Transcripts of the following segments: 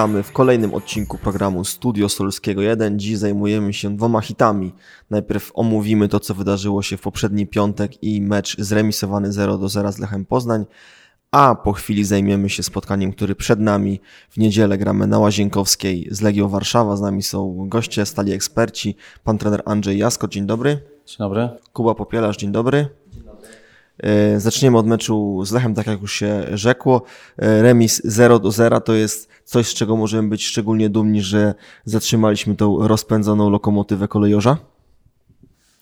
Witamy w kolejnym odcinku programu Studio Solskiego 1. Dziś zajmujemy się dwoma hitami. Najpierw omówimy to, co wydarzyło się w poprzedni piątek i mecz zremisowany 0 do 0 z Lechem Poznań, a po chwili zajmiemy się spotkaniem, który przed nami. W niedzielę gramy na Łazienkowskiej z Legią Warszawa. Z nami są goście, stali eksperci. Pan trener Andrzej Jasko, dzień dobry. Dzień dobry. Kuba Popielarz, dzień dobry. E, Zaczniemy od meczu z Lechem, tak jak już się rzekło. E, Remis 0 do 0 to jest coś, z czego możemy być szczególnie dumni, że zatrzymaliśmy tą rozpędzoną lokomotywę kolejorza.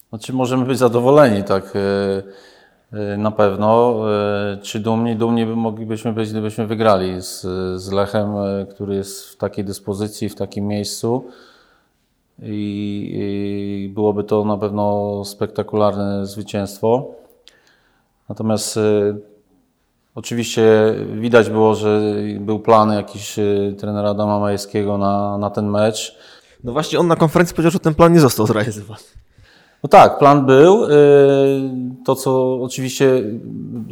Znaczy możemy być zadowoleni, tak e, na pewno. Czy dumni? Dumni by moglibyśmy być, gdybyśmy wygrali z, z Lechem, który jest w takiej dyspozycji, w takim miejscu. I, I byłoby to na pewno spektakularne zwycięstwo. Natomiast e, oczywiście widać było, że był plan jakiś e, trenera Adama Majewskiego na, na ten mecz. No właśnie on na konferencji powiedział, że ten plan nie został zrealizowany. No tak, plan był. y, To, co oczywiście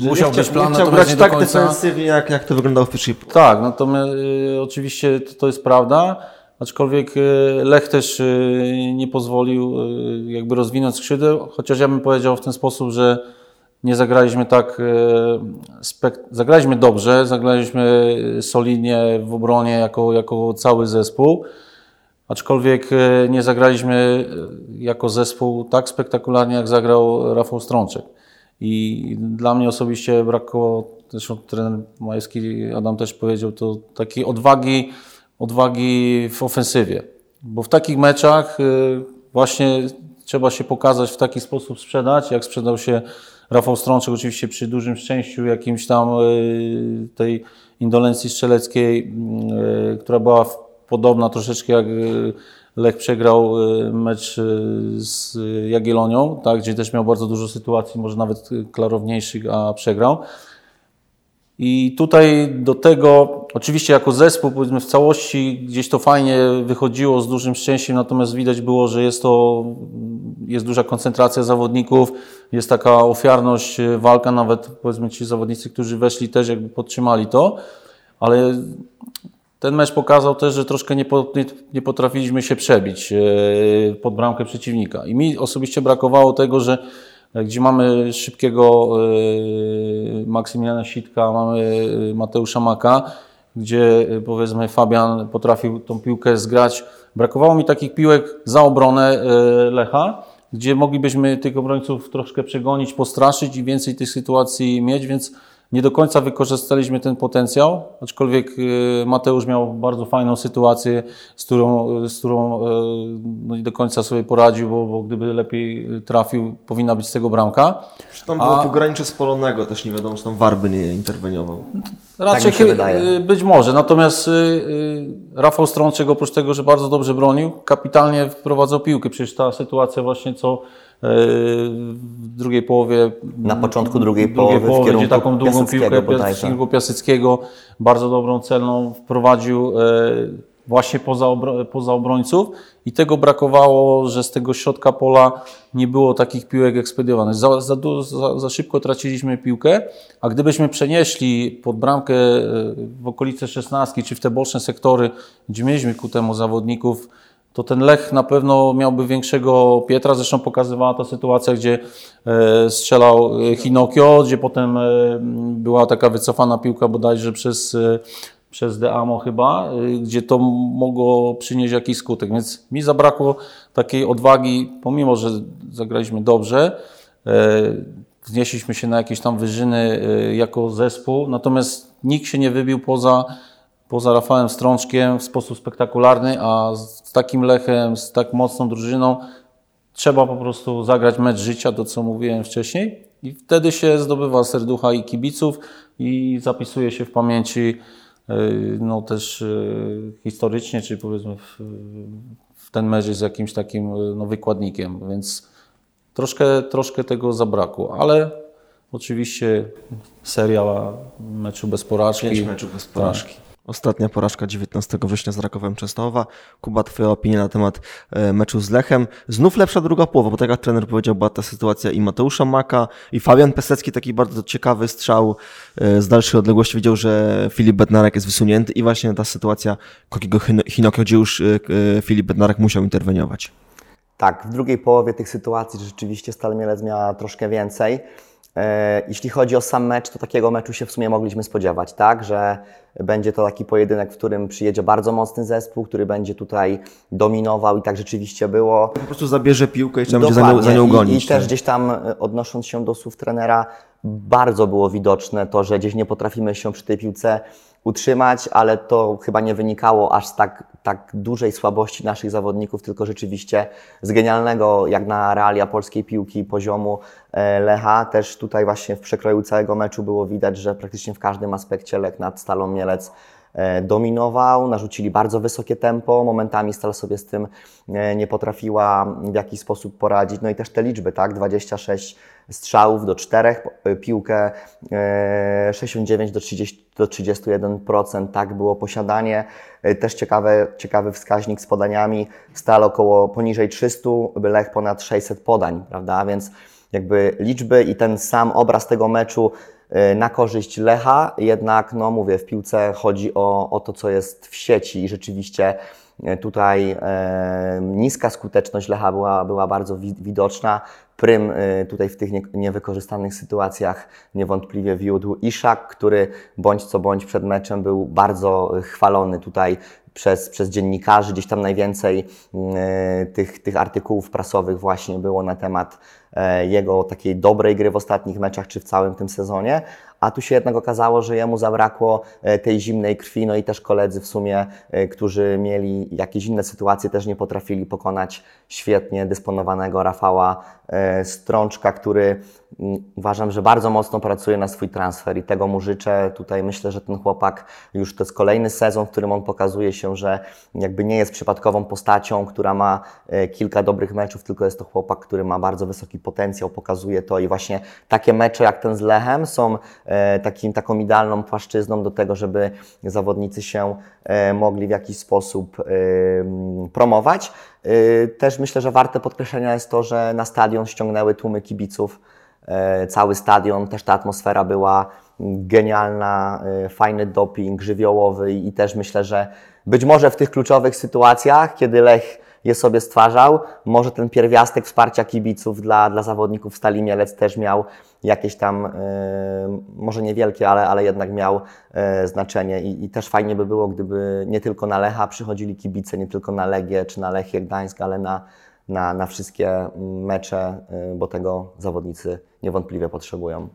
musiał być plan, nie chciał grać nie tak końca. defensywnie, jak, jak to wyglądało w pierwszej Tak, natomiast y, oczywiście to, to jest prawda. Aczkolwiek y, Lech też y, nie pozwolił y, jakby rozwinąć skrzydeł, chociaż ja bym powiedział w ten sposób, że nie zagraliśmy tak, spek- zagraliśmy dobrze, zagraliśmy solidnie w obronie jako, jako cały zespół. Aczkolwiek e, nie zagraliśmy e, jako zespół tak spektakularnie, jak zagrał Rafał Strączek. I dla mnie osobiście brakowało, zresztą trener Majewski, Adam też powiedział, to takiej odwagi, odwagi w ofensywie. Bo w takich meczach e, właśnie trzeba się pokazać w taki sposób sprzedać, jak sprzedał się Rafał Strączek, oczywiście przy dużym szczęściu jakimś tam tej indolencji strzeleckiej, która była podobna troszeczkę jak Lech przegrał mecz z Jagiellonią, tak, gdzie też miał bardzo dużo sytuacji, może nawet klarowniejszych, a przegrał. I tutaj do tego, oczywiście jako zespół, powiedzmy w całości, gdzieś to fajnie wychodziło z dużym szczęściem, natomiast widać było, że jest to, jest duża koncentracja zawodników, jest taka ofiarność, walka, nawet powiedzmy ci zawodnicy, którzy weszli też jakby podtrzymali to, ale ten mecz pokazał też, że troszkę nie potrafiliśmy się przebić e, pod bramkę przeciwnika. I mi osobiście brakowało tego, że gdzie mamy szybkiego e, Maksymiliana Sitka, mamy Mateusza Maka, gdzie e, powiedzmy Fabian potrafił tą piłkę zgrać. Brakowało mi takich piłek za obronę Lecha, gdzie moglibyśmy tych obrońców troszkę przegonić, postraszyć i więcej tych sytuacji mieć, więc nie do końca wykorzystaliśmy ten potencjał, aczkolwiek y, Mateusz miał bardzo fajną sytuację, z którą, z którą y, no nie do końca sobie poradził, bo, bo gdyby lepiej trafił, powinna być z tego bramka. Tam było pogranicze spalonego, też nie wiadomo, czy tam Warby nie interweniował. Raczej chy- wydaje. y, być może, natomiast y, y, Rafał Strączek oprócz tego, że bardzo dobrze bronił, kapitalnie wprowadzał piłkę. Przecież ta sytuacja właśnie co y, w drugiej połowie Na początku drugiej drugiej połowy w połowie, gdzie kierunku taką długą piłkę bodajże. Pias- Piaseckiego, bardzo dobrą celną wprowadził e, właśnie poza, obro, poza obrońców i tego brakowało, że z tego środka pola nie było takich piłek ekspediowanych. Za, za, za, za szybko traciliśmy piłkę, a gdybyśmy przenieśli pod bramkę e, w okolice 16 czy w te boczne sektory, gdzie mieliśmy ku temu zawodników, to ten Lech na pewno miałby większego Pietra. Zresztą pokazywała ta sytuacja, gdzie e, strzelał e, Hinokio, gdzie potem e, była taka wycofana piłka bodajże przez, przez Deamo chyba, gdzie to mogło przynieść jakiś skutek. Więc mi zabrakło takiej odwagi, pomimo, że zagraliśmy dobrze, wznieśliśmy się na jakieś tam wyżyny jako zespół, natomiast nikt się nie wybił poza poza Rafałem Strączkiem w sposób spektakularny, a z takim Lechem, z tak mocną drużyną trzeba po prostu zagrać mecz życia, to co mówiłem wcześniej i wtedy się zdobywa serducha i kibiców i zapisuje się w pamięci yy, no też yy, historycznie, czy powiedzmy w, w ten mecz jest jakimś takim yy, no, wykładnikiem, więc troszkę, troszkę tego zabrakło, ale oczywiście seria meczu bez porażki. Pięć meczów bez porażki. Ostatnia porażka 19 września z Rakowem Częstochowa. Kuba, twoja opinia na temat e, meczu z Lechem. Znów lepsza druga połowa, bo tak jak trener powiedział, była ta sytuacja i Mateusza Maka, i Fabian Pesecki, taki bardzo ciekawy strzał e, z dalszej odległości. Widział, że Filip Bednarek jest wysunięty i właśnie ta sytuacja Kokiego Hinokio, gdzie już e, Filip Bednarek musiał interweniować. Tak, w drugiej połowie tych sytuacji rzeczywiście Stal Mielec miała troszkę więcej. E, jeśli chodzi o sam mecz, to takiego meczu się w sumie mogliśmy spodziewać, tak? Że będzie to taki pojedynek, w którym przyjedzie bardzo mocny zespół, który będzie tutaj dominował i tak rzeczywiście było. Po prostu zabierze piłkę i trzeba będzie za nią, za nią gonić. I, I, też tak? gdzieś tam e, odnosząc się do słów trenera, bardzo było widoczne to, że gdzieś nie potrafimy się przy tej piłce utrzymać, ale to chyba nie wynikało aż z tak, tak dużej słabości naszych zawodników, tylko rzeczywiście z genialnego, jak na realia polskiej piłki, poziomu e, Lecha. Też tutaj właśnie w przekroju całego meczu było widać, że praktycznie w każdym aspekcie Lech nad Stalą Mielec dominował, narzucili bardzo wysokie tempo, momentami Stal sobie z tym e, nie potrafiła w jakiś sposób poradzić. No i też te liczby, tak, 26 strzałów do czterech, e, piłkę 69 e, do, 30, do 31%, tak było posiadanie. E, też ciekawy, ciekawy wskaźnik z podaniami, stal około poniżej 300, Lech ponad 600 podań, prawda, więc jakby liczby i ten sam obraz tego meczu na korzyść Lecha, jednak, no mówię, w piłce chodzi o, o to, co jest w sieci i rzeczywiście tutaj e, niska skuteczność Lecha była, była bardzo widoczna. Prym y, tutaj w tych niewykorzystanych sytuacjach niewątpliwie wiódł Iszak, który bądź co bądź przed meczem był bardzo chwalony tutaj przez, przez dziennikarzy. Gdzieś tam najwięcej y, tych, tych artykułów prasowych właśnie było na temat e, jego takiej dobrej gry w ostatnich meczach, czy w całym tym sezonie a tu się jednak okazało, że jemu zabrakło e, tej zimnej krwi, no i też koledzy w sumie, e, którzy mieli jakieś inne sytuacje, też nie potrafili pokonać świetnie dysponowanego Rafała e, Strączka, który mm, uważam, że bardzo mocno pracuje na swój transfer i tego mu życzę. Tutaj myślę, że ten chłopak już to jest kolejny sezon, w którym on pokazuje się, że jakby nie jest przypadkową postacią, która ma kilka dobrych meczów, tylko jest to chłopak, który ma bardzo wysoki potencjał, pokazuje to i właśnie takie mecze jak ten z Lechem są E, takim, taką idealną płaszczyzną do tego, żeby zawodnicy się e, mogli w jakiś sposób e, promować. Też myślę, że warte podkreślenia jest to, że na stadion ściągnęły tłumy kibiców. Cały stadion, też ta atmosfera była genialna, fajny doping żywiołowy i też myślę, że być może w tych kluczowych sytuacjach, kiedy Lech je sobie stwarzał. Może ten pierwiastek wsparcia kibiców dla, dla zawodników Stali Mielec też miał jakieś tam, e, może niewielkie, ale, ale jednak miał e, znaczenie I, i też fajnie by było, gdyby nie tylko na Lecha przychodzili kibice, nie tylko na Legię czy na Lechię Gdańsk, ale na, na, na wszystkie mecze, e, bo tego zawodnicy niewątpliwie potrzebują.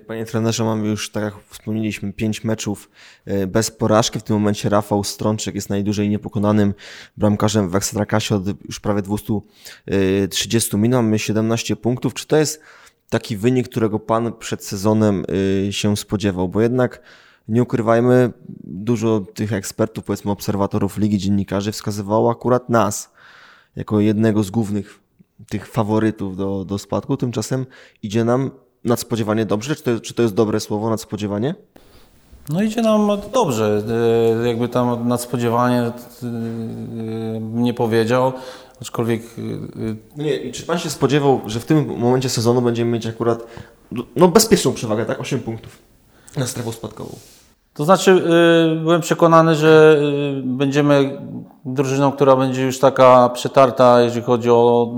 Panie trenerze, mamy już, tak jak wspomnieliśmy, pięć meczów e, bez porażki. W tym momencie Rafał Strączek jest najdłużej niepokonanym bramkarzem w Ekstraklasie od już prawie 230 minut. Mamy 17 punktów. Czy to jest taki wynik, którego Pan przed sezonem e, się spodziewał? Bo jednak nie ukrywajmy, dużo tych ekspertów, powiedzmy obserwatorów Ligi Dziennikarzy wskazywało akurat nas jako jednego z głównych tych faworytów do, do spadku. Tymczasem idzie nam nadspodziewanie dobrze? Czy to, czy to jest dobre słowo, nadspodziewanie? No idzie nam dobrze. E, jakby tam nadspodziewanie e, nie powiedział, aczkolwiek... E, nie, czy Pan się spodziewał, że w tym momencie sezonu będziemy mieć akurat no, bezpieczną przewagę, tak? 8 punktów na strefę spadkową. To znaczy, byłem przekonany, że będziemy drużyną, która będzie już taka przetarta, jeżeli chodzi o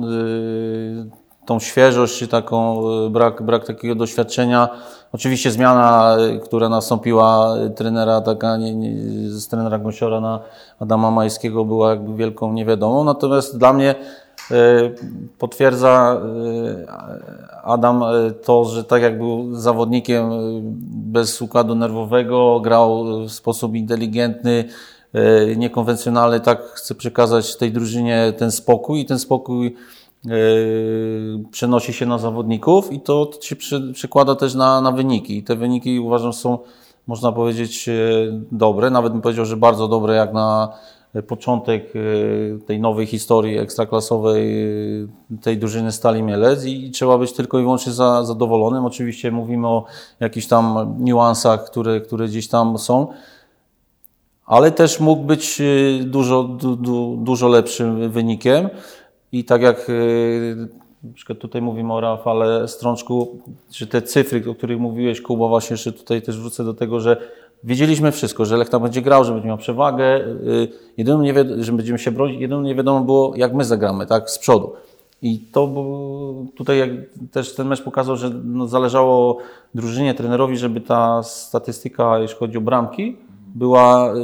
tą świeżość, czy taką e, brak, brak takiego doświadczenia. Oczywiście zmiana, e, która nastąpiła e, trenera taka, nie, nie, z trenera Gąsiora na Adama Majskiego była jakby wielką niewiadomą. Natomiast dla mnie potwierdza Adam to, że tak jak był zawodnikiem bez układu nerwowego, grał w sposób inteligentny, niekonwencjonalny, tak chce przekazać tej drużynie ten spokój i ten spokój przenosi się na zawodników i to się przekłada też na, na wyniki. I te wyniki uważam są, można powiedzieć, yy, dobre. Nawet bym powiedział, że bardzo dobre jak na początek yy, tej nowej historii ekstraklasowej tej drużyny Stali Mielec i trzeba być tylko i wyłącznie za, zadowolonym. Oczywiście mówimy o jakichś tam niuansach, które, które gdzieś tam są, ale też mógł być dużo, du, du, dużo lepszym wynikiem. I tak jak y, na przykład tutaj mówimy o Rafale Strączku, że te cyfry, o których mówiłeś, Kuba, właśnie jeszcze tutaj też wrócę do tego, że wiedzieliśmy wszystko, że Lech tam będzie grał, że będzie miał przewagę, jedyną nie że będziemy się bronić, jedyną nie wiadomo było, jak my zagramy, tak, z przodu. I to tutaj jak też ten mecz pokazał, że no zależało drużynie, trenerowi, żeby ta statystyka, jeśli chodzi o bramki, była y,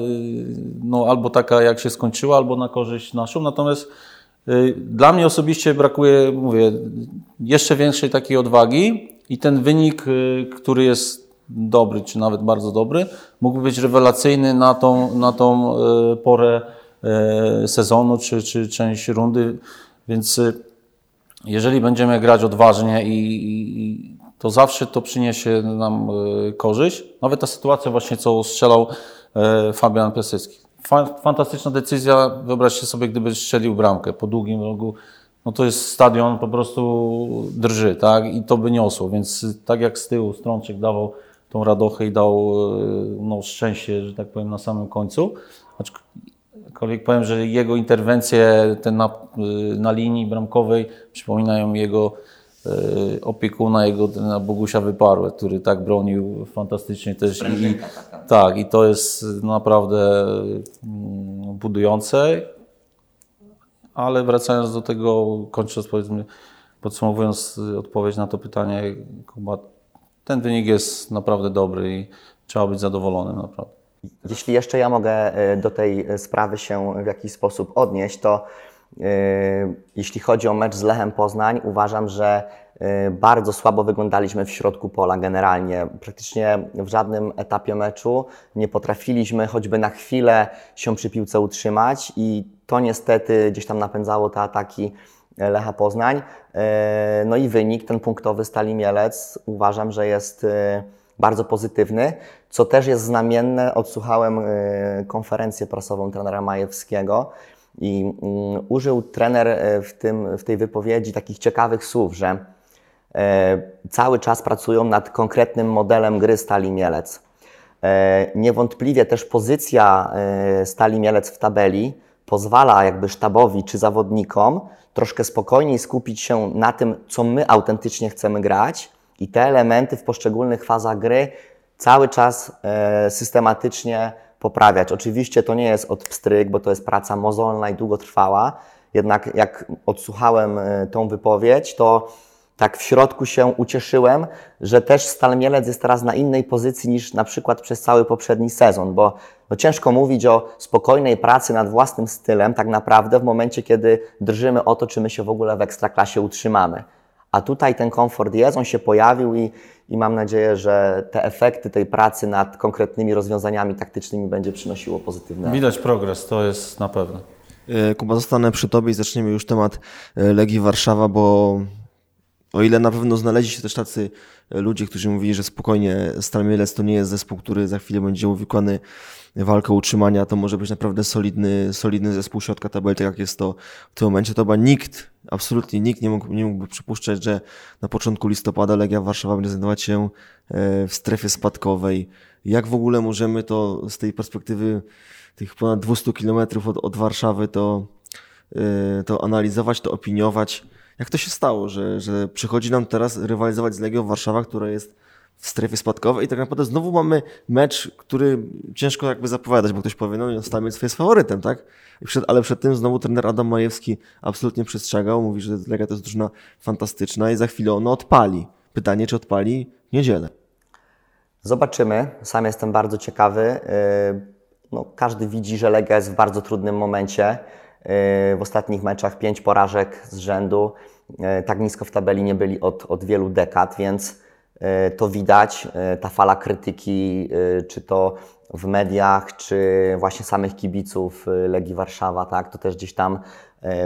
no, albo taka, jak się skończyła, albo na korzyść naszą. Natomiast y, dla mnie osobiście brakuje, mówię, jeszcze większej takiej odwagi i ten wynik, y, który jest dobry, czy nawet bardzo dobry, mógłby być rewelacyjny na tą, na tą porę sezonu, czy, czy część rundy. Więc jeżeli będziemy grać odważnie i, i, to zawsze to przyniesie nam korzyść. Nawet ta sytuacja właśnie, co strzelał Fabian Piasecki. Fantastyczna decyzja. Wyobraźcie sobie, gdyby strzelił bramkę po długim rogu. No to jest stadion, po prostu drży, tak? I to by niosło. Więc tak jak z tyłu Strączek dawał tą radochę i dał e, no, szczęście, że tak powiem, na samym końcu. Aczkolwiek powiem, że jego interwencje te na, na linii bramkowej przypominają jego e, opiekuna, jego na Bogusia Wyparłe, który tak bronił fantastycznie też. I, tak, i to jest naprawdę mm, budujące. Ale wracając do tego, kończąc powiedzmy, podsumowując odpowiedź na to pytanie, Kuba, ten wynik jest naprawdę dobry i trzeba być zadowolonym naprawdę. Jeśli jeszcze ja mogę e, do tej e, sprawy się w jakiś sposób odnieść, to jeśli chodzi o mecz z Lechem Poznań, uważam, że bardzo słabo wyglądaliśmy w środku pola generalnie. Praktycznie w żadnym etapie meczu nie potrafiliśmy choćby na chwilę się przy piłce utrzymać i to niestety gdzieś tam napędzało te ataki Lecha Poznań. No i wynik, ten punktowy Stali Mielec, uważam, że jest bardzo pozytywny, co też jest znamienne. Odsłuchałem konferencję prasową trenera Majewskiego i mm, użył trener y, w, tym, w tej wypowiedzi takich ciekawych słów, że y, cały czas pracują nad konkretnym modelem gry Stali Mielec. Niewątpliwie też pozycja Stali Mielec w tabeli pozwala jakby sztabowi czy zawodnikom troszkę spokojniej skupić się na tym, co my autentycznie chcemy grać, i te elementy w poszczególnych fazach gry cały czas e, systematycznie poprawiać. Oczywiście to nie jest od pstryk, bo to jest praca mozolna i długotrwała. Jednak jak odsłuchałem e, tą wypowiedź, to tak w środku się ucieszyłem, że też Stal Mielec jest teraz na innej pozycji niż na przykład przez cały poprzedni sezon, bo no ciężko mówić o spokojnej pracy nad własnym stylem tak naprawdę w momencie, kiedy drżymy o to, czy my się w ogóle w ekstraklasie utrzymamy. A tutaj ten komfort jest, on się pojawił i, i mam nadzieję, że te efekty tej pracy nad konkretnymi rozwiązaniami taktycznymi będzie przynosiło pozytywne. Widać progres, to jest na pewno. E, Kuba, zostanę przy Tobie i zaczniemy już temat e, Legii Warszawa, bo o ile na pewno znaleźli się też tacy ludzie, którzy mówili, że spokojnie Stal Mielec to nie jest zespół, który za chwilę będzie uwikłany walkę utrzymania, to może być naprawdę solidny, solidny zespół środka tabeli, tak jak jest to w tym momencie. To chyba nikt, absolutnie nikt nie, mógł, nie mógłby przypuszczać, że na początku listopada Legia Warszawa będzie znajdować się e, w strefie spadkowej. Jak w ogóle możemy to z tej perspektywy tych ponad 200 kilometrów od, od Warszawy to, e, to analizować, to opiniować? Jak to się stało, że, że przychodzi nam teraz rywalizować z Legią Warszawa, która jest w strefie spadkowej i tak naprawdę znowu mamy mecz, który ciężko jakby zapowiadać, bo ktoś powie, no Stamiec jest faworytem, tak? Przed, ale przed tym znowu trener Adam Majewski absolutnie przestrzegał, mówi, że Legia to jest drużyna fantastyczna i za chwilę ono odpali. Pytanie, czy odpali niedzielę. Zobaczymy. Sam jestem bardzo ciekawy. Y, no, każdy widzi, że Legia jest w bardzo trudnym momencie. Y, w ostatnich meczach pięć porażek z rzędu. Y, tak nisko w tabeli nie byli od, od wielu dekad, więc E, to widać, e, ta fala krytyki, e, czy to w mediach, czy właśnie samych kibiców Legii Warszawa, tak, to też gdzieś tam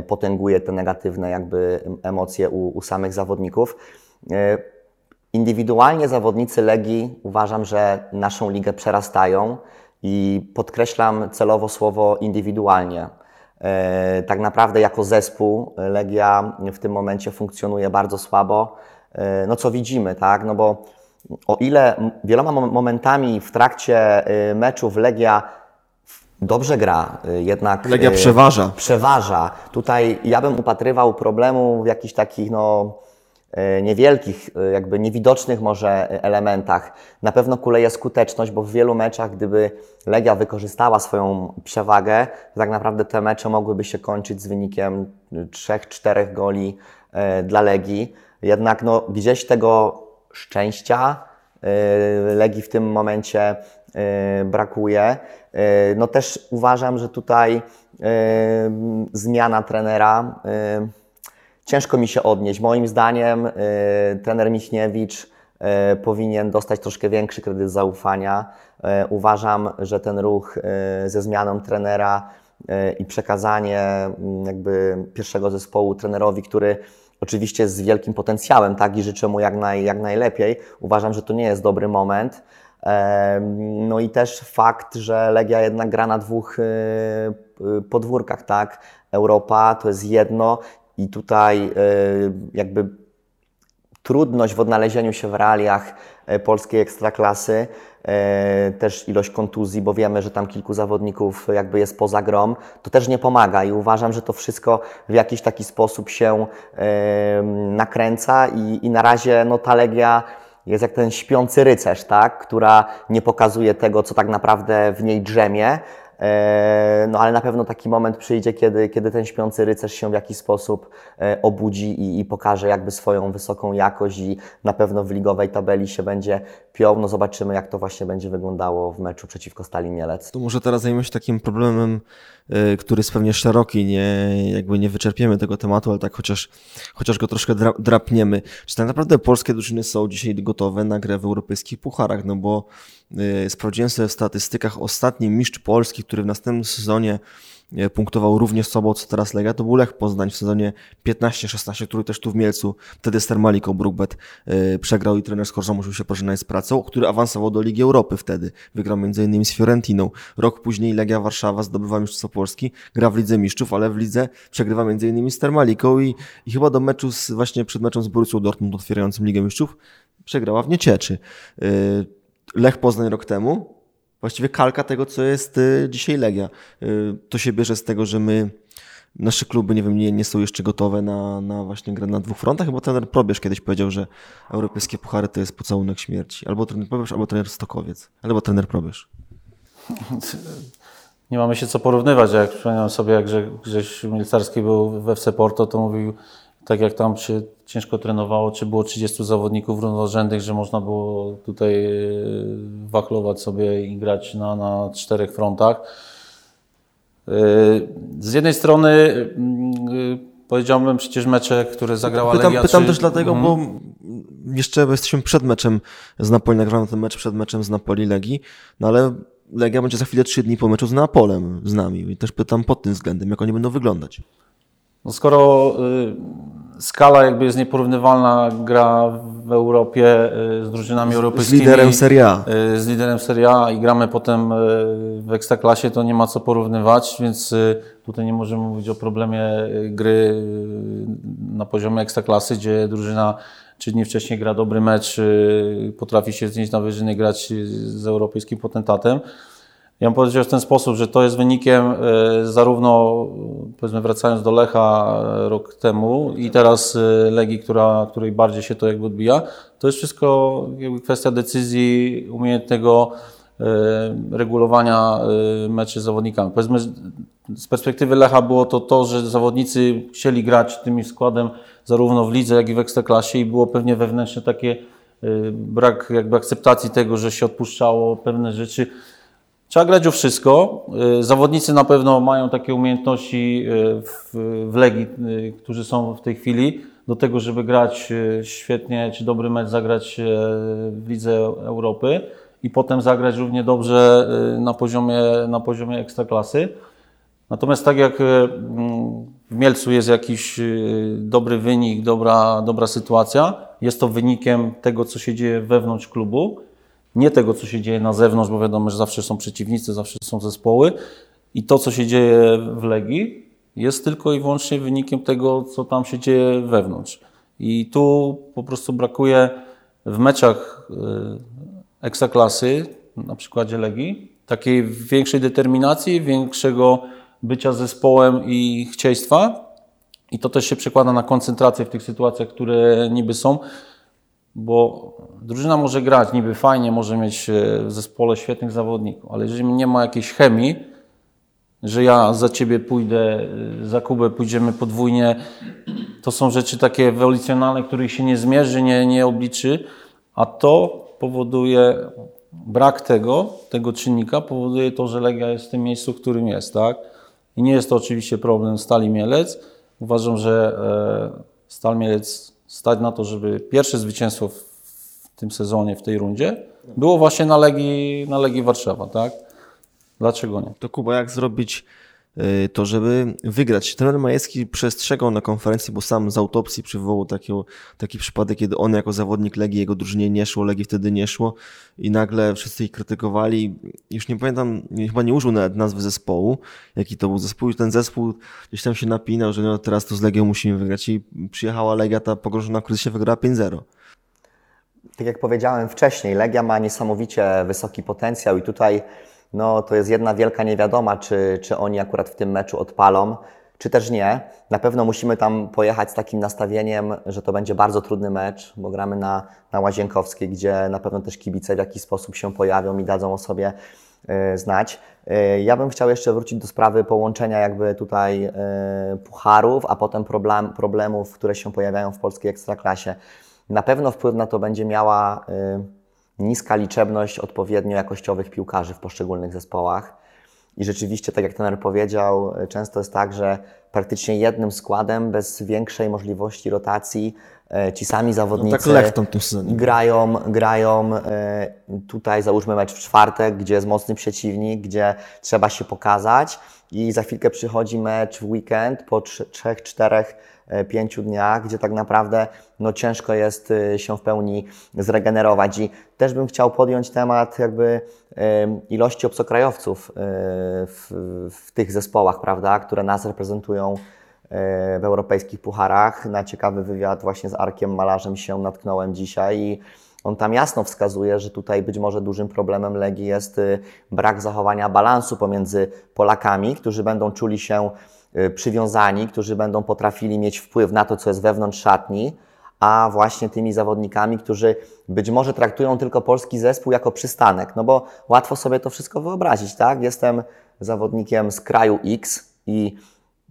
potęguje te negatywne jakby emocje u, u samych zawodników. Indywidualnie zawodnicy Legii uważam, że naszą ligę przerastają i podkreślam celowo słowo indywidualnie. Tak naprawdę jako zespół Legia w tym momencie funkcjonuje bardzo słabo. E, no co widzimy, tak? No bo o ile wieloma momentami w trakcie e, meczów Legia dobrze gra, jednak... Legia przeważa. Przeważa. Tutaj ja bym upatrywał problemu w jakichś takich, no, niewielkich, y, jakby niewidocznych może elementach. Na pewno kuleje skuteczność, bo w wielu meczach, gdyby Legia wykorzystała swoją przewagę, tak naprawdę te mecze mogłyby się kończyć z wynikiem 3-4 goli y, dla Legii. Jednak no, gdzieś tego szczęścia Legii w tym momencie brakuje. No też uważam, że tutaj zmiana trenera ciężko mi się odnieść. Moim zdaniem y, trener Michniewicz y, powinien dostać troszkę większy kredyt zaufania. Y, Uważam, że ten ruch ze zmianą trenera i przekazanie mm, jakby pierwszego zespołu trenerowi, który oczywiście z wielkim potencjałem, tak, i życzę mu jak, naj, jak najlepiej. Uważam, że to nie jest dobry moment. No i też fakt, że Legia jednak gra na dwóch podwórkach, tak? Europa to jest jedno i tutaj y, jakby trudność w odnalezieniu się w realiach e, polskiej ekstraklasy, e, też ilość kontuzji, bo wiemy, że tam kilku zawodników jakby jest poza grom, to też nie pomaga. I uważam, że to wszystko w jakiś taki sposób się e, nakręca. I, i na razie no, ta Legia jest jak ten śpiący rycerz, tak? która nie pokazuje tego, co tak naprawdę w niej drzemie, E, No ale na pewno taki moment przyjdzie, kiedy, kiedy ten śpiący rycerz się w jakiś sposób e, obudzi i, i pokaże jakby swoją wysoką jakość i na pewno w ligowej tabeli się będzie piął. No zobaczymy, jak to właśnie będzie wyglądało w meczu przeciwko Stali Mielec. To może teraz zajmiemy się takim problemem, y, który jest pewnie szeroki, nie, jakby nie wyczerpiemy tego tematu, ale tak chociaż, chociaż go troszkę dra, drapniemy. Czy tak naprawdę polskie drużyny są dzisiaj gotowe na grę w europejskich pucharach? No bo sprawdziłem sobie w statystykach ostatni mistrz Polski, który w następnym sezonie y, punktował równie słabo, co teraz Legia, to był Lech Poznań w sezonie 15-16, który też tu w Mielcu, wtedy z Termaliką Brookbet y, przegrał i trener Skorża musiał się pożegnać z pracą, który awansował do Ligi Europy wtedy. Wygrał m.in. z Fiorentiną. Rok później Legia Warszawa zdobywa Mistrzostwo Polski, gra w Lidze Mistrzów, ale w Lidze przegrywa m.in. z Termaliką i, i chyba do meczu z, właśnie przed meczem z Borussią Dortmund otwierającym Ligę Mistrzów przegrała w Niecieczy. Lech Poznań rok temu, właściwie kalka tego, co jest y, dzisiaj Legia. Y, To się bierze z tego, że my, nasze kluby, nie wiem, nie, nie są jeszcze gotowe na, na właśnie grę na dwóch frontach, bo trener Probierz kiedyś powiedział, że europejskie puchary to jest pocałunek śmierci. Albo trener Probierz, albo trener Stokowiec. Albo trener Probierz. Nie mamy się co porównywać. Jak przypominam sobie, jak Grze- Grześ Milcarski był w FC Porto, to mówił, tak jak tam się ciężko trenowało, czy było 30 zawodników równorzędnych, że można było tutaj e, wachlować sobie i grać na, na czterech frontach. E, Z jednej strony mm, e, powiedziałbym przecież mecze, które zagrała Pytam, Legia. pytam czy- też dlatego, Mhm. bo jeszcze jesteśmy przed meczem z Napoli, nagramy ten mecz przed meczem z Napoli Legii, no ale Legia będzie za chwilę trzy dni po meczu z Neapolem z nami i też pytam pod tym względem, jak oni będą wyglądać. No skoro y, skala jakby jest nieporównywalna, gra w Europie y, z drużynami Z europejskimi. liderem Serie A. y, Z liderem Serie A i gramy potem y, w Ekstraklasie, to nie ma co porównywać, więc tutaj nie możemy mówić o problemie gry na poziomie Ekstraklasy, gdzie drużyna trzy dni wcześniej gra dobry mecz, potrafi się znieść na wyżyny, grać z europejskim potentatem. Ja bym powiedział w ten sposób, że to jest wynikiem e, zarówno, powiedzmy wracając do Lecha e, rok temu i teraz e, Legii, która, której bardziej się to jakby odbija, to jest wszystko kwestia decyzji, umiejętnego regulowania meczy z zawodnikami. Powiedzmy, z- perspektywy Lecha było to to, że zawodnicy chcieli grać tym składem zarówno w lidze, jak i w ekstraklasie i było pewnie wewnętrzne takie brak jakby akceptacji tego, że się odpuszczało pewne rzeczy. Trzeba grać o wszystko. Y, Zawodnicy na pewno mają takie umiejętności y, w, Legii, y, którzy są w tej chwili, do tego, żeby grać świetnie, czy dobry mecz zagrać w Lidze Europy i potem zagrać równie dobrze na poziomie, na poziomie ekstraklasy. Natomiast tak jak w Mielcu jest jakiś dobry wynik, dobra, dobra sytuacja, jest to wynikiem tego, co się dzieje wewnątrz klubu, nie tego, co się dzieje na zewnątrz, bo wiadomo, że zawsze są przeciwnicy, zawsze są zespoły. I to, co się dzieje w Legii, jest tylko i wyłącznie wynikiem tego, co tam się dzieje wewnątrz. I tu po prostu brakuje w meczach y, ekstraklasy, na przykładzie Legii, takiej większej determinacji, większego bycia zespołem i chcieństwa. I to też się przekłada na koncentrację w tych sytuacjach, które niby są, bo drużyna może grać niby fajnie, może mieć e, w zespole świetnych zawodników, ale jeżeli nie ma jakiejś chemii, że ja za ciebie pójdę, e, za Kubę pójdziemy podwójnie, to są rzeczy takie ewolucjonalne, których się nie zmierzy, nie, nie obliczy, a to powoduje brak tego, tego czynnika, powoduje to, że Legia jest w tym miejscu, w którym jest, tak? I nie jest to oczywiście problem Stali Mielec. Uważam, że e, Stal Mielec stać na to, żeby pierwsze zwycięstwo w tym sezonie, w tej rundzie było właśnie na Legii, na Legii Warszawa, tak? Dlaczego nie? To Kuba, jak zrobić y, to, żeby wygrać? Trener Majewski przestrzegał na konferencji, bo sam z autopsji przywołał taki, taki przypadek, kiedy on jako zawodnik Legii, jego drużynie nie szło, Legii wtedy nie szło i nagle wszyscy ich krytykowali. Już nie pamiętam, chyba nie użył nawet nazwy zespołu, jaki to był zespół ten zespół gdzieś tam się napinał, że no teraz to z Legią musimy wygrać i przyjechała Legia, ta pogrążona w kryzysie wygrała 5-0. Tak jak powiedziałem wcześniej, Legia ma niesamowicie wysoki potencjał i tutaj no, to jest jedna wielka niewiadoma, czy, czy oni akurat w tym meczu odpalą, czy też nie. Na pewno musimy tam pojechać z takim nastawieniem, że to będzie bardzo trudny mecz, bo gramy na, na Łazienkowskiej, gdzie na pewno też kibice w jakiś sposób się pojawią i dadzą o sobie y, znać. Y, ja bym chciał jeszcze wrócić do sprawy połączenia jakby tutaj y, pucharów, a potem problem, problemów, które się pojawiają w polskiej ekstraklasie. Na pewno wpływ na to będzie miała niska liczebność odpowiednio jakościowych piłkarzy w poszczególnych zespołach. I rzeczywiście, tak jak trener powiedział, często jest tak, że praktycznie jednym składem, bez większej możliwości rotacji, e, ci sami zawodnicy no tak grają, grają tutaj załóżmy mecz w czwartek, gdzie jest mocny przeciwnik, gdzie trzeba się pokazać i za chwilkę przychodzi mecz w weekend po trzech, czterech pięciu dniach, gdzie tak naprawdę no, ciężko jest e, się w pełni zregenerować. I też bym chciał podjąć temat jakby ilości obcokrajowców e, w, w tych zespołach, prawda, które nas reprezentują w europejskich pucharach. Na ciekawy wywiad właśnie z Arkiem Malarzem się natknąłem dzisiaj i on tam jasno wskazuje, że tutaj być może dużym problemem Legii jest brak zachowania balansu pomiędzy Polakami, którzy będą czuli się przywiązani, którzy będą potrafili mieć wpływ na to, co jest wewnątrz szatni, a właśnie tymi zawodnikami, którzy być może traktują tylko polski zespół jako przystanek, no bo łatwo sobie to wszystko wyobrazić, tak? Jestem zawodnikiem z kraju X i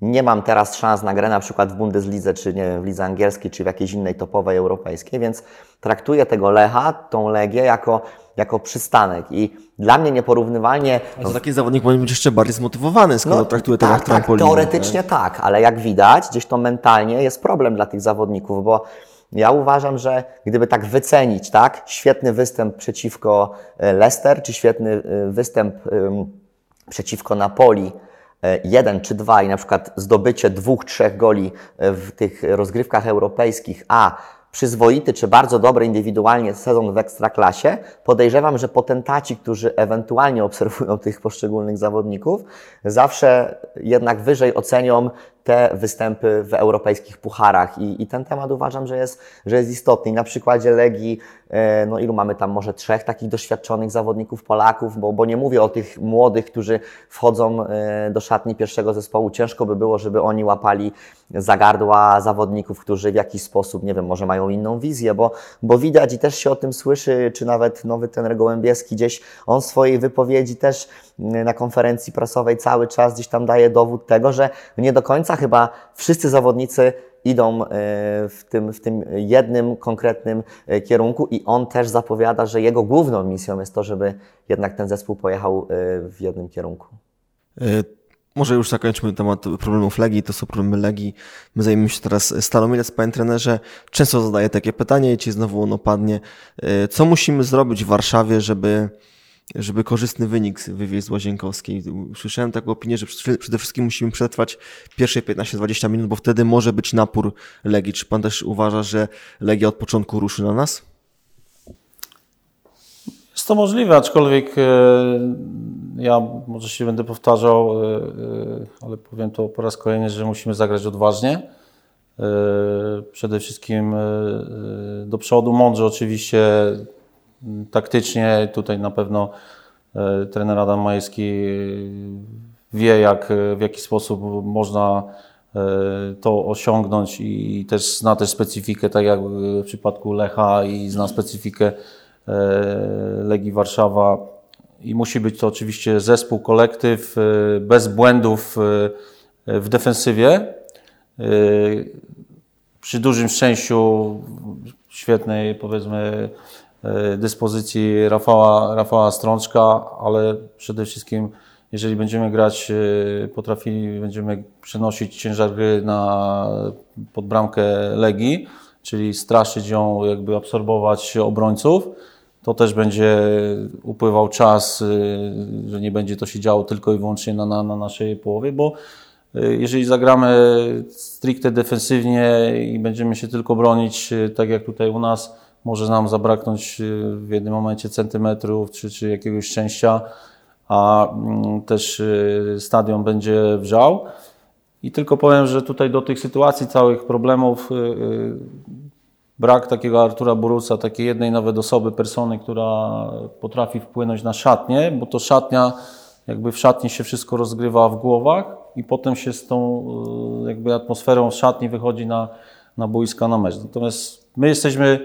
nie mam teraz szans na grę na przykład w Bundeslidze, czy nie wiem, w lidze angielskiej, czy w jakiejś innej topowej europejskiej, więc traktuję tego Lecha, tą Legię jako, jako przystanek i dla mnie nieporównywalnie... Ale taki zawodnik powinien być jeszcze bardziej zmotywowany, skoro no, traktuje tak, jak tak, teoretycznie tak? tak, ale jak widać, gdzieś to mentalnie jest problem dla tych zawodników, bo ja uważam, że gdyby tak wycenić, tak, świetny występ przeciwko e, Leicester, czy świetny e, występ przeciwko Napoli, E, jeden czy dwa i na przykład zdobycie dwóch, trzech goli w tych rozgrywkach europejskich, a przyzwoity czy bardzo dobry indywidualnie sezon w ekstraklasie, podejrzewam, że potentaci, którzy ewentualnie obserwują tych poszczególnych zawodników, zawsze jednak wyżej ocenią te występy w europejskich pucharach i, i ten temat uważam, że jest, że jest istotny. I na przykładzie Legii, e, no ilu mamy tam może trzech takich doświadczonych zawodników Polaków, bo, bo nie mówię o tych młodych, którzy wchodzą e, do szatni pierwszego zespołu. Ciężko by było, żeby oni łapali zagardła zawodników, którzy w jakiś sposób, nie wiem, może mają inną wizję, bo, bo widać i też się o tym słyszy, czy nawet nowy ten Gołębieski gdzieś, on swojej wypowiedzi też na konferencji prasowej cały czas gdzieś tam daje dowód tego, że nie do końca chyba wszyscy zawodnicy idą e, w tym, w tym jednym konkretnym e, kierunku i on też zapowiada, że jego główną misją jest to, żeby jednak ten zespół pojechał e, w jednym kierunku. Może już zakończmy temat problemów Legii, to są problemy Legii. My zajmiemy się teraz Stalomilec, panie trenerze. Często zadaję takie pytanie i ci znowu ono padnie. Co musimy zrobić w Warszawie, żeby żeby korzystny wynik wywieźć z Łazienkowskiej. Słyszałem taką opinię, że przede wszystkim musimy przetrwać pierwsze 15-20 minut, bo wtedy może być napór Legii. Czy pan też uważa, że Legia od początku ruszy na nas? Jest to możliwe, aczkolwiek e, ja może się będę powtarzał, e, e, ale powiem to po raz kolejny, że musimy zagrać odważnie. Przede wszystkim do przodu, mądrze oczywiście taktycznie tutaj na pewno Trener Adam Majewski wie, jak, w jaki sposób można to osiągnąć i też zna też specyfikę, tak jak w przypadku Lecha i zna specyfikę Legii Warszawa i musi być to oczywiście zespół, kolektyw bez błędów w defensywie. Przy dużym szczęściu, świetnej powiedzmy dyspozycji Rafała, Rafała Strączka, ale przede wszystkim jeżeli będziemy grać, potrafili, będziemy przenosić ciężar gry na, pod bramkę Legii, czyli straszyć ją, jakby absorbować obrońców, to też będzie upływał czas, że nie będzie to się działo tylko i wyłącznie na, na, na naszej połowie, bo jeżeli zagramy stricte defensywnie i będziemy się tylko bronić, tak jak tutaj u nas, może nam zabraknąć w jednym momencie centymetrów czy, czy jakiegoś szczęścia, a mm, też stadion będzie wrzał. I tylko powiem, że tutaj do tych sytuacji, całych problemów, brak takiego Artura Borusa, takiej jednej nawet osoby, persony, która potrafi wpłynąć na szatnię, bo to szatnia, jakby w szatni się wszystko rozgrywa w głowach i potem się z tą jakby atmosferą szatni wychodzi na, na boiska na mecz. Natomiast my jesteśmy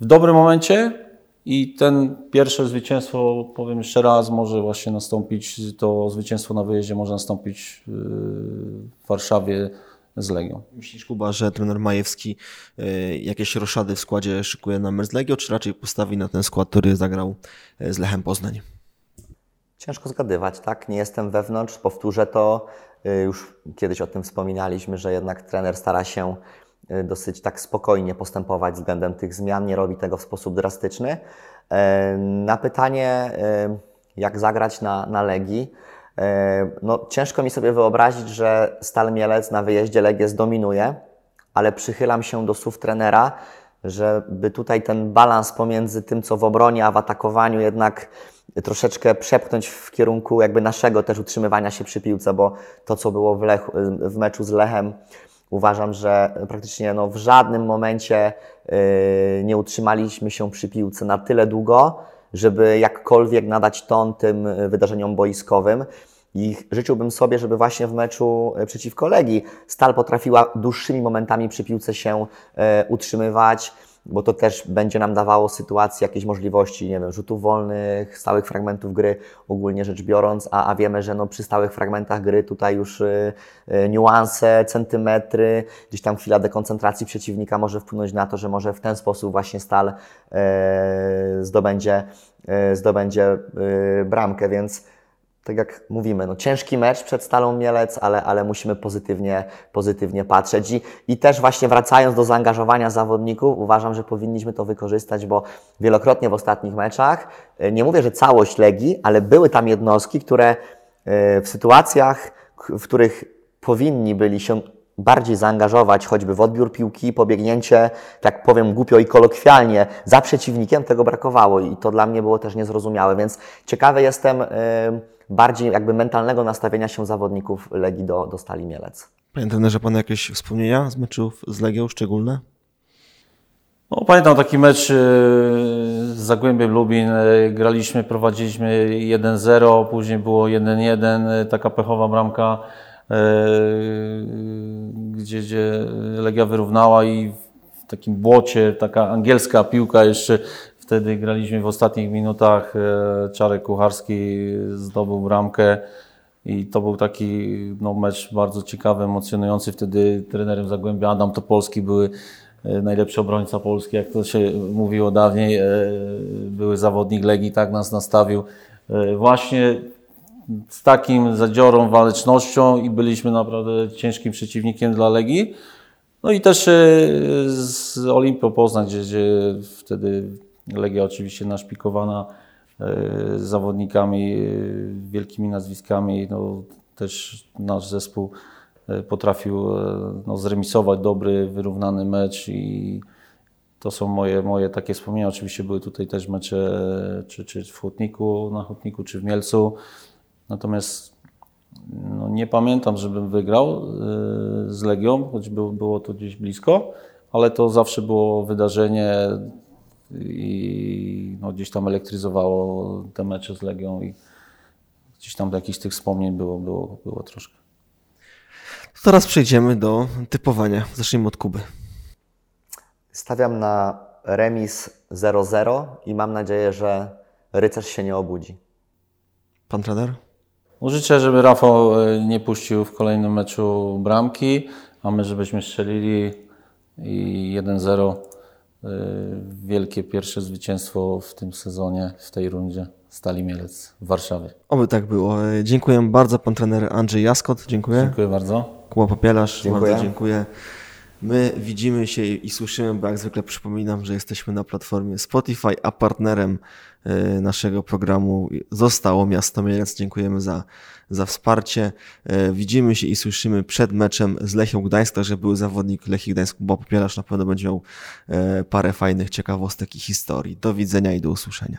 w dobrym momencie i ten pierwsze zwycięstwo, powiem jeszcze raz, może właśnie nastąpić, to zwycięstwo na wyjeździe może nastąpić w Warszawie z Legią. Myślisz, Kuba, że trener Majewski y, jakieś roszady w składzie szykuje na mecz z Legią, czy raczej postawi na ten skład, który zagrał z Lechem Poznań? Ciężko zgadywać, tak? Nie jestem wewnątrz, powtórzę to. Już kiedyś o tym wspominaliśmy, że jednak trener stara się dosyć tak spokojnie postępować względem tych zmian, nie robi tego w sposób drastyczny. Na pytanie, jak zagrać na, na Legii, no, ciężko mi sobie wyobrazić, że Stal Mielec na wyjeździe Legię zdominuje, ale przychylam się do słów trenera, żeby tutaj ten balans pomiędzy tym, co w obronie, a w atakowaniu jednak troszeczkę przepchnąć w kierunku jakby naszego też utrzymywania się przy piłce, bo to, co było w, Lechu, w meczu z Lechem, uważam, że praktycznie no, w żadnym momencie yy, nie utrzymaliśmy się przy piłce na tyle długo, żeby jakkolwiek nadać ton tym wydarzeniom boiskowym. I życzyłbym sobie, żeby właśnie w meczu przeciwko Legii Stal potrafiła dłuższymi momentami przy piłce się e, utrzymywać, bo to też będzie nam dawało sytuację, jakieś możliwości, nie wiem, rzutów wolnych, stałych fragmentów gry, ogólnie rzecz biorąc, a, a wiemy, że no, przy stałych fragmentach gry tutaj już y, y, niuanse, centymetry, gdzieś tam chwila dekoncentracji przeciwnika może wpłynąć na to, że może w ten sposób właśnie Stal y, zdobędzie, zdobędzie bramkę, więc tak jak mówimy, no ciężki mecz przed Stalą Mielec, ale, ale musimy pozytywnie, pozytywnie patrzeć. I, I też właśnie wracając do zaangażowania zawodników, uważam, że powinniśmy to wykorzystać, bo wielokrotnie w ostatnich meczach, e, nie mówię, że całość Legii, ale były tam jednostki, które e, w sytuacjach, w których powinni byli się bardziej zaangażować choćby w odbiór piłki, pobiegnięcie, tak powiem głupio i kolokwialnie, za przeciwnikiem, tego brakowało i to dla mnie było też niezrozumiałe, więc ciekawy jestem bardziej jakby mentalnego nastawienia się zawodników Legii do, do Stali Mielec. Panie trenerze, Pan jakieś wspomnienia z meczów z Legią szczególne? No, pamiętam taki mecz z Zagłębiem Lubin. Graliśmy, prowadziliśmy 1-0, później było 1-1, taka pechowa bramka gdzie, gdzie Legia wyrównała i w takim błocie, taka angielska piłka jeszcze wtedy graliśmy w ostatnich minutach. E, Czarek Kucharski zdobył bramkę i to był taki no, mecz bardzo ciekawy, emocjonujący. Wtedy trenerem Zagłębia Adam Topolski były e, najlepszy obrońca Polski, jak to się mówiło dawniej. E, były zawodnik Legii, tak nas nastawił. Właśnie z takim zadziorą, walecznością i byliśmy naprawdę ciężkim przeciwnikiem dla Legii. No i też z Olimpią Poznań, gdzie, gdzie wtedy Legia oczywiście naszpikowana e, zawodnikami, e, wielkimi nazwiskami, no też nasz zespół potrafił no, zremisować dobry, wyrównany mecz i to są moje, moje takie wspomnienia. Oczywiście były tutaj też mecze czy, czy w Hutniku, na Hutniku, czy w Mielcu. Natomiast no, nie pamiętam, żebym wygrał z Legią, choć było to gdzieś blisko, ale to zawsze było wydarzenie i no, gdzieś tam elektryzowało te mecze z Legią i gdzieś tam jakichś tych wspomnień było, było, było troszkę. Teraz przejdziemy do typowania. Zacznijmy od Kuby. Stawiam na remis 0-0 i mam nadzieję, że rycerz się nie obudzi. Pan trener? No, życzę, żeby Rafał e, nie puścił w kolejnym meczu bramki, a my żebyśmy strzelili i 1-0 e, wielkie pierwsze zwycięstwo w tym sezonie, w tej rundzie Stali Mielec w Warszawie. Oby tak było. E, Dziękuję bardzo. Pan trener Andrzej Jaskot. Dziękuję. Dziękuję bardzo. Kuba Popielarz. Dziękuję. Bardzo dziękuję. My widzimy się i słyszymy, bo jak zwykle przypominam, że jesteśmy na platformie Spotify, a partnerem e, naszego programu zostało Miasto Mielec. Dziękujemy za, za wsparcie. E, Widzimy się i słyszymy przed meczem z Lechią Gdańsk, także były zawodnik Lechii Gdańsk, Kuba Popielarz na pewno będzie miał e, parę fajnych ciekawostek i historii. Do widzenia i do usłyszenia.